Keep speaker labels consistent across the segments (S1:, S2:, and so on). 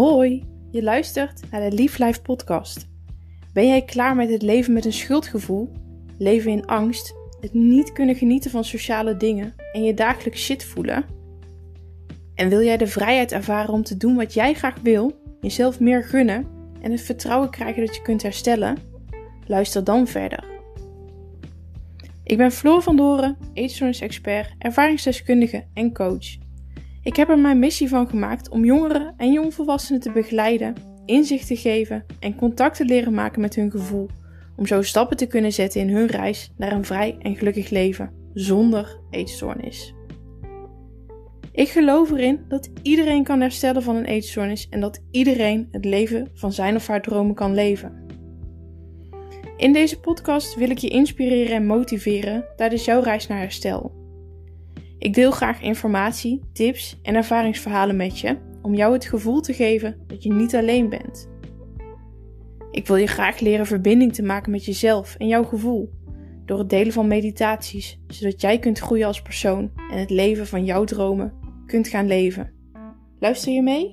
S1: Hoi, je luistert naar de Lief Life podcast. Ben jij klaar met het leven met een schuldgevoel, leven in angst, het niet kunnen genieten van sociale dingen en je dagelijks shit voelen? En wil jij de vrijheid ervaren om te doen wat jij graag wil, jezelf meer gunnen en het vertrouwen krijgen dat je kunt herstellen? Luister dan verder. Ik ben Floor van Doren, eetstoornis-expert, ervaringsdeskundige en coach. Ik heb er mijn missie van gemaakt om jongeren en jongvolwassenen te begeleiden, inzicht te geven en contact te leren maken met hun gevoel, om zo stappen te kunnen zetten in hun reis naar een vrij en gelukkig leven zonder eetstoornis. Ik geloof erin dat iedereen kan herstellen van een eetstoornis en dat iedereen het leven van zijn of haar dromen kan leven. In deze podcast wil ik je inspireren en motiveren tijdens jouw reis naar herstel. Ik deel graag informatie, tips en ervaringsverhalen met je om jou het gevoel te geven dat je niet alleen bent. Ik wil je graag leren verbinding te maken met jezelf en jouw gevoel door het delen van meditaties, zodat jij kunt groeien als persoon en het leven van jouw dromen kunt gaan leven. Luister je mee?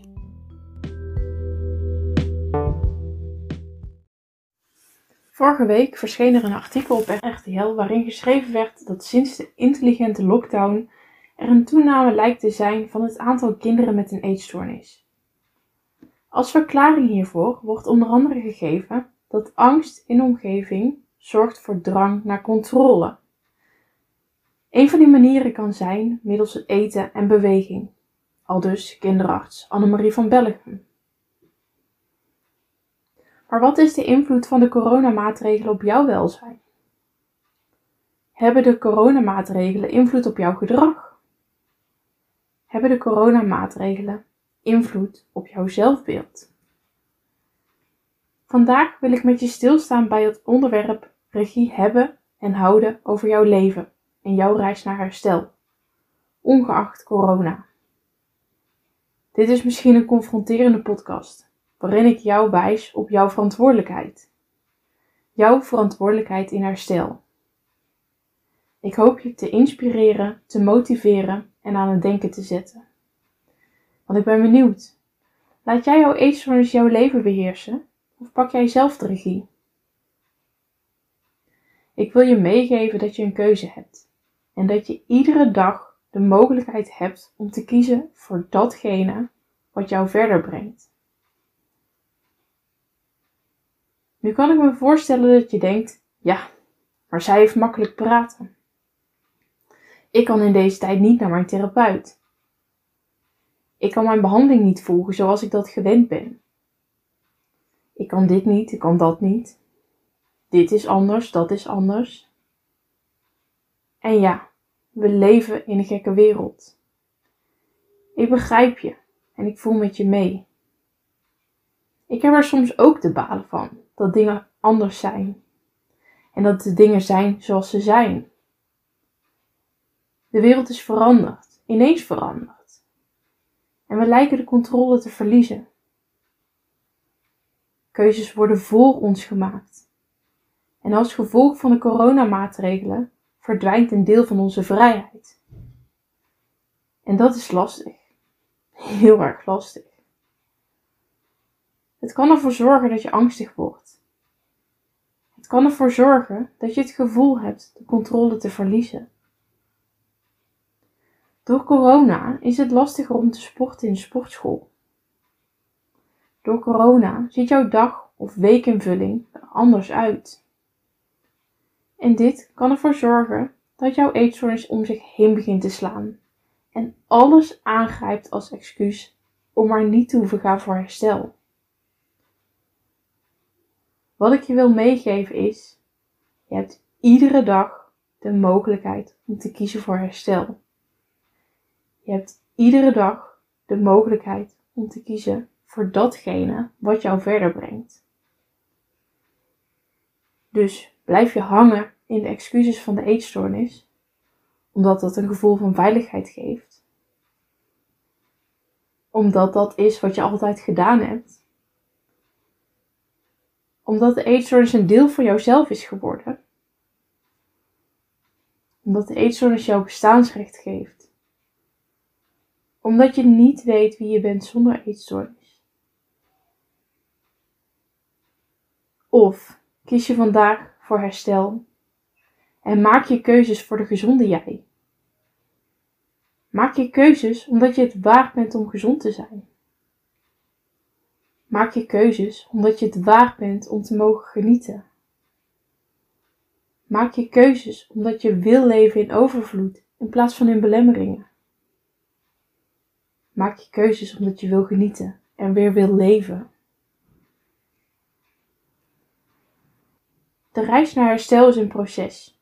S1: Vorige week verscheen er een artikel op RTL waarin geschreven werd dat sinds de intelligente lockdown er een toename lijkt te zijn van het aantal kinderen met een eetstoornis. Als verklaring hiervoor wordt onder andere gegeven dat angst in omgeving zorgt voor drang naar controle. Een van die manieren kan zijn middels het eten en beweging. Aldus kinderarts Annemarie van Bellegem. Maar wat is de invloed van de coronamaatregelen op jouw welzijn? Hebben de coronamaatregelen invloed op jouw gedrag? Hebben de coronamaatregelen invloed op jouw zelfbeeld? Vandaag wil ik met je stilstaan bij het onderwerp regie hebben en houden over jouw leven en jouw reis naar herstel, ongeacht corona. Dit is misschien een confronterende podcast waarin ik jou wijs op jouw verantwoordelijkheid. Jouw verantwoordelijkheid in herstel. Ik hoop je te inspireren, te motiveren en aan het denken te zetten. Want ik ben benieuwd. Laat jij jouw eetstoornis jouw leven beheersen of pak jij zelf de regie? Ik wil je meegeven dat je een keuze hebt en dat je iedere dag de mogelijkheid hebt om te kiezen voor datgene wat jou verder brengt. Nu kan ik me voorstellen dat je denkt: ja, maar zij heeft makkelijk praten. Ik kan in deze tijd niet naar mijn therapeut. Ik kan mijn behandeling niet volgen zoals ik dat gewend ben. Ik kan dit niet, ik kan dat niet. Dit is anders, dat is anders. En ja, we leven in een gekke wereld. Ik begrijp je en ik voel met je mee. Ik heb er soms ook de balen van dat dingen anders zijn. En dat de dingen zijn zoals ze zijn. De wereld is veranderd, ineens veranderd. En we lijken de controle te verliezen. Keuzes worden voor ons gemaakt. En als gevolg van de coronamaatregelen verdwijnt een deel van onze vrijheid. En dat is lastig. Heel erg lastig. Het kan ervoor zorgen dat je angstig wordt. Het kan ervoor zorgen dat je het gevoel hebt de controle te verliezen. Door corona is het lastiger om te sporten in sportschool. Door corona ziet jouw dag- of weekinvulling er anders uit. En dit kan ervoor zorgen dat jouw eetstoornis om zich heen begint te slaan en alles aangrijpt als excuus om maar niet te hoeven gaan voor herstel. Wat ik je wil meegeven is: je hebt iedere dag de mogelijkheid om te kiezen voor herstel. Je hebt iedere dag de mogelijkheid om te kiezen voor datgene wat jou verder brengt. Dus blijf je hangen in de excuses van de eetstoornis, omdat dat een gevoel van veiligheid geeft. Omdat dat is wat je altijd gedaan hebt omdat de eetstoornis een deel van jouzelf is geworden. Omdat de eetstoornis jouw bestaansrecht geeft omdat je niet weet wie je bent zonder eetstoornis? Of kies je vandaag voor herstel en maak je keuzes voor de gezonde jij? Maak je keuzes omdat je het waard bent om gezond te zijn. Maak je keuzes omdat je het waard bent om te mogen genieten. Maak je keuzes omdat je wil leven in overvloed in plaats van in belemmeringen. Maak je keuzes omdat je wil genieten en weer wil leven. De reis naar herstel is een proces.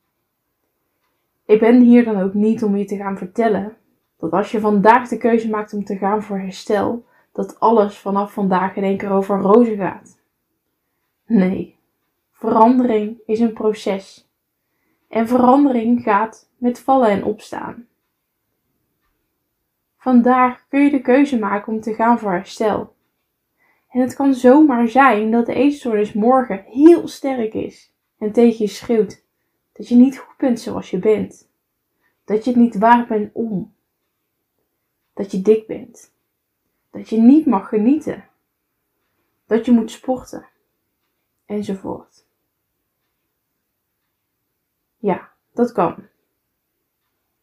S1: Ik ben hier dan ook niet om je te gaan vertellen dat als je vandaag de keuze maakt om te gaan voor herstel, dat alles vanaf vandaag in één keer over rozen gaat. Nee, verandering is een proces. En verandering gaat met vallen en opstaan. Vandaag kun je de keuze maken om te gaan voor herstel. En het kan zomaar zijn dat de eetstoornis morgen heel sterk is en tegen je schreeuwt dat je niet goed bent zoals je bent. Dat je het niet waard bent om. Dat je dik bent. Dat je niet mag genieten. Dat je moet sporten. Enzovoort. Ja, dat kan.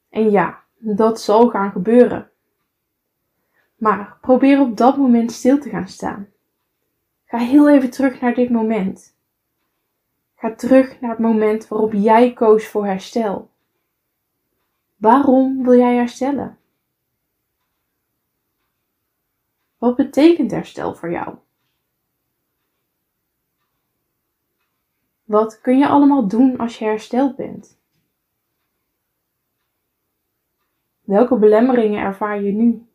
S1: En ja, dat zal gaan gebeuren. Maar probeer op dat moment stil te gaan staan. Ga heel even terug naar dit moment. Ga terug naar het moment waarop jij koos voor herstel. Waarom wil jij herstellen? Wat betekent herstel voor jou? Wat kun je allemaal doen als je hersteld bent? Welke belemmeringen ervaar je nu?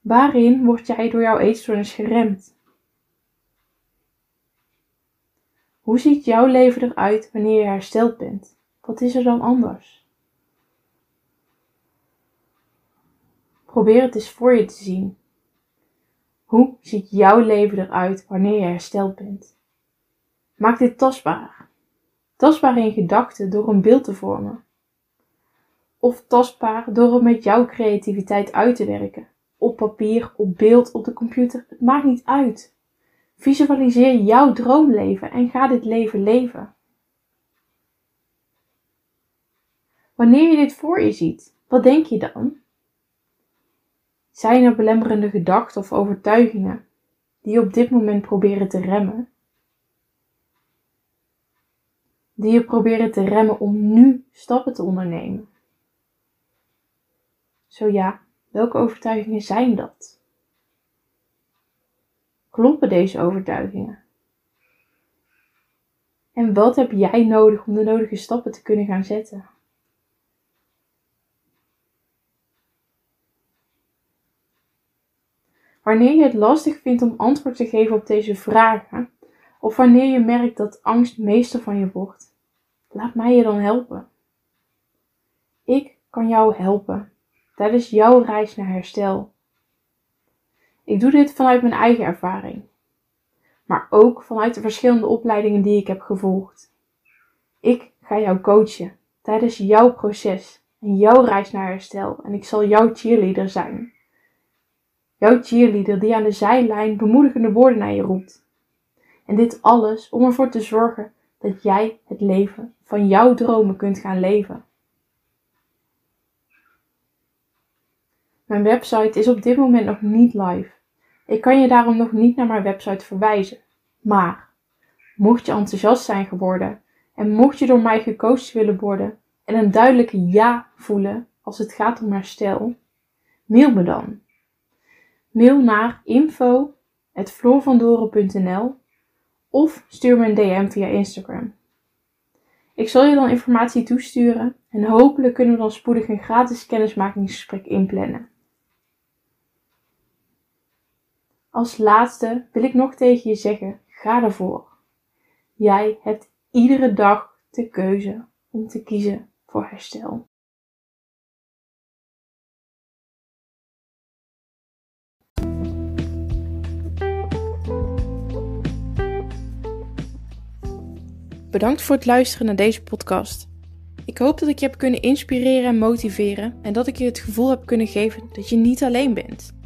S1: Waarin word jij door jouw eetstoornis geremd? Hoe ziet jouw leven eruit wanneer je hersteld bent? Wat is er dan anders? Probeer het eens voor je te zien. Hoe ziet jouw leven eruit wanneer je hersteld bent? Maak dit tastbaar. Tastbaar in gedachten door een beeld te vormen. Of tastbaar door het met jouw creativiteit uit te werken. Op papier, op beeld, op de computer. Het maakt niet uit. Visualiseer jouw droomleven en ga dit leven leven. Wanneer je dit voor je ziet, wat denk je dan? Zijn er belemmerende gedachten of overtuigingen die je op dit moment proberen te remmen? Die je proberen te remmen om nu stappen te ondernemen? Zo ja, welke overtuigingen zijn dat? Kloppen deze overtuigingen? En wat heb jij nodig om de nodige stappen te kunnen gaan zetten? Wanneer je het lastig vindt om antwoord te geven op deze vragen, of wanneer je merkt dat angst meester van je wordt, laat mij je dan helpen. Ik kan jou helpen tijdens jouw reis naar herstel. Ik doe dit vanuit mijn eigen ervaring, maar ook vanuit de verschillende opleidingen die ik heb gevolgd. Ik ga jou coachen tijdens jouw proces en jouw reis naar herstel en ik zal jouw cheerleader zijn. Jouw cheerleader die aan de zijlijn bemoedigende woorden naar je roept. En dit alles om ervoor te zorgen dat jij het leven van jouw dromen kunt gaan leven. Mijn website is op dit moment nog niet live. Ik kan je daarom nog niet naar mijn website verwijzen. Maar mocht je enthousiast zijn geworden en mocht je door mij gecoacht willen worden en een duidelijke ja voelen als het gaat om herstel, mail me dan. Mail naar info.floorvandoren.nl of stuur me een DM via Instagram. Ik zal je dan informatie toesturen en hopelijk kunnen we dan spoedig een gratis kennismakingsgesprek inplannen. Als laatste wil ik nog tegen je zeggen: ga ervoor. Jij hebt iedere dag de keuze om te kiezen voor herstel. Bedankt voor het luisteren naar deze podcast. Ik hoop dat ik je heb kunnen inspireren en motiveren en dat ik je het gevoel heb kunnen geven dat je niet alleen bent.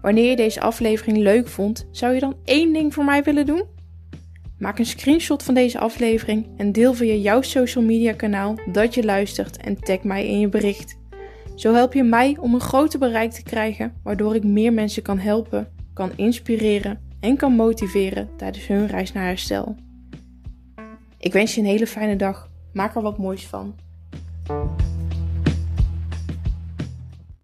S1: Wanneer je deze aflevering leuk vond, zou je dan één ding voor mij willen doen? Maak een screenshot van deze aflevering en deel via jouw social media kanaal dat je luistert en tag mij in je bericht. Zo help je mij om een groter bereik te krijgen, waardoor ik meer mensen kan helpen, kan inspireren en kan motiveren tijdens hun reis naar herstel. Ik wens je een hele fijne dag. Maak er wat moois van.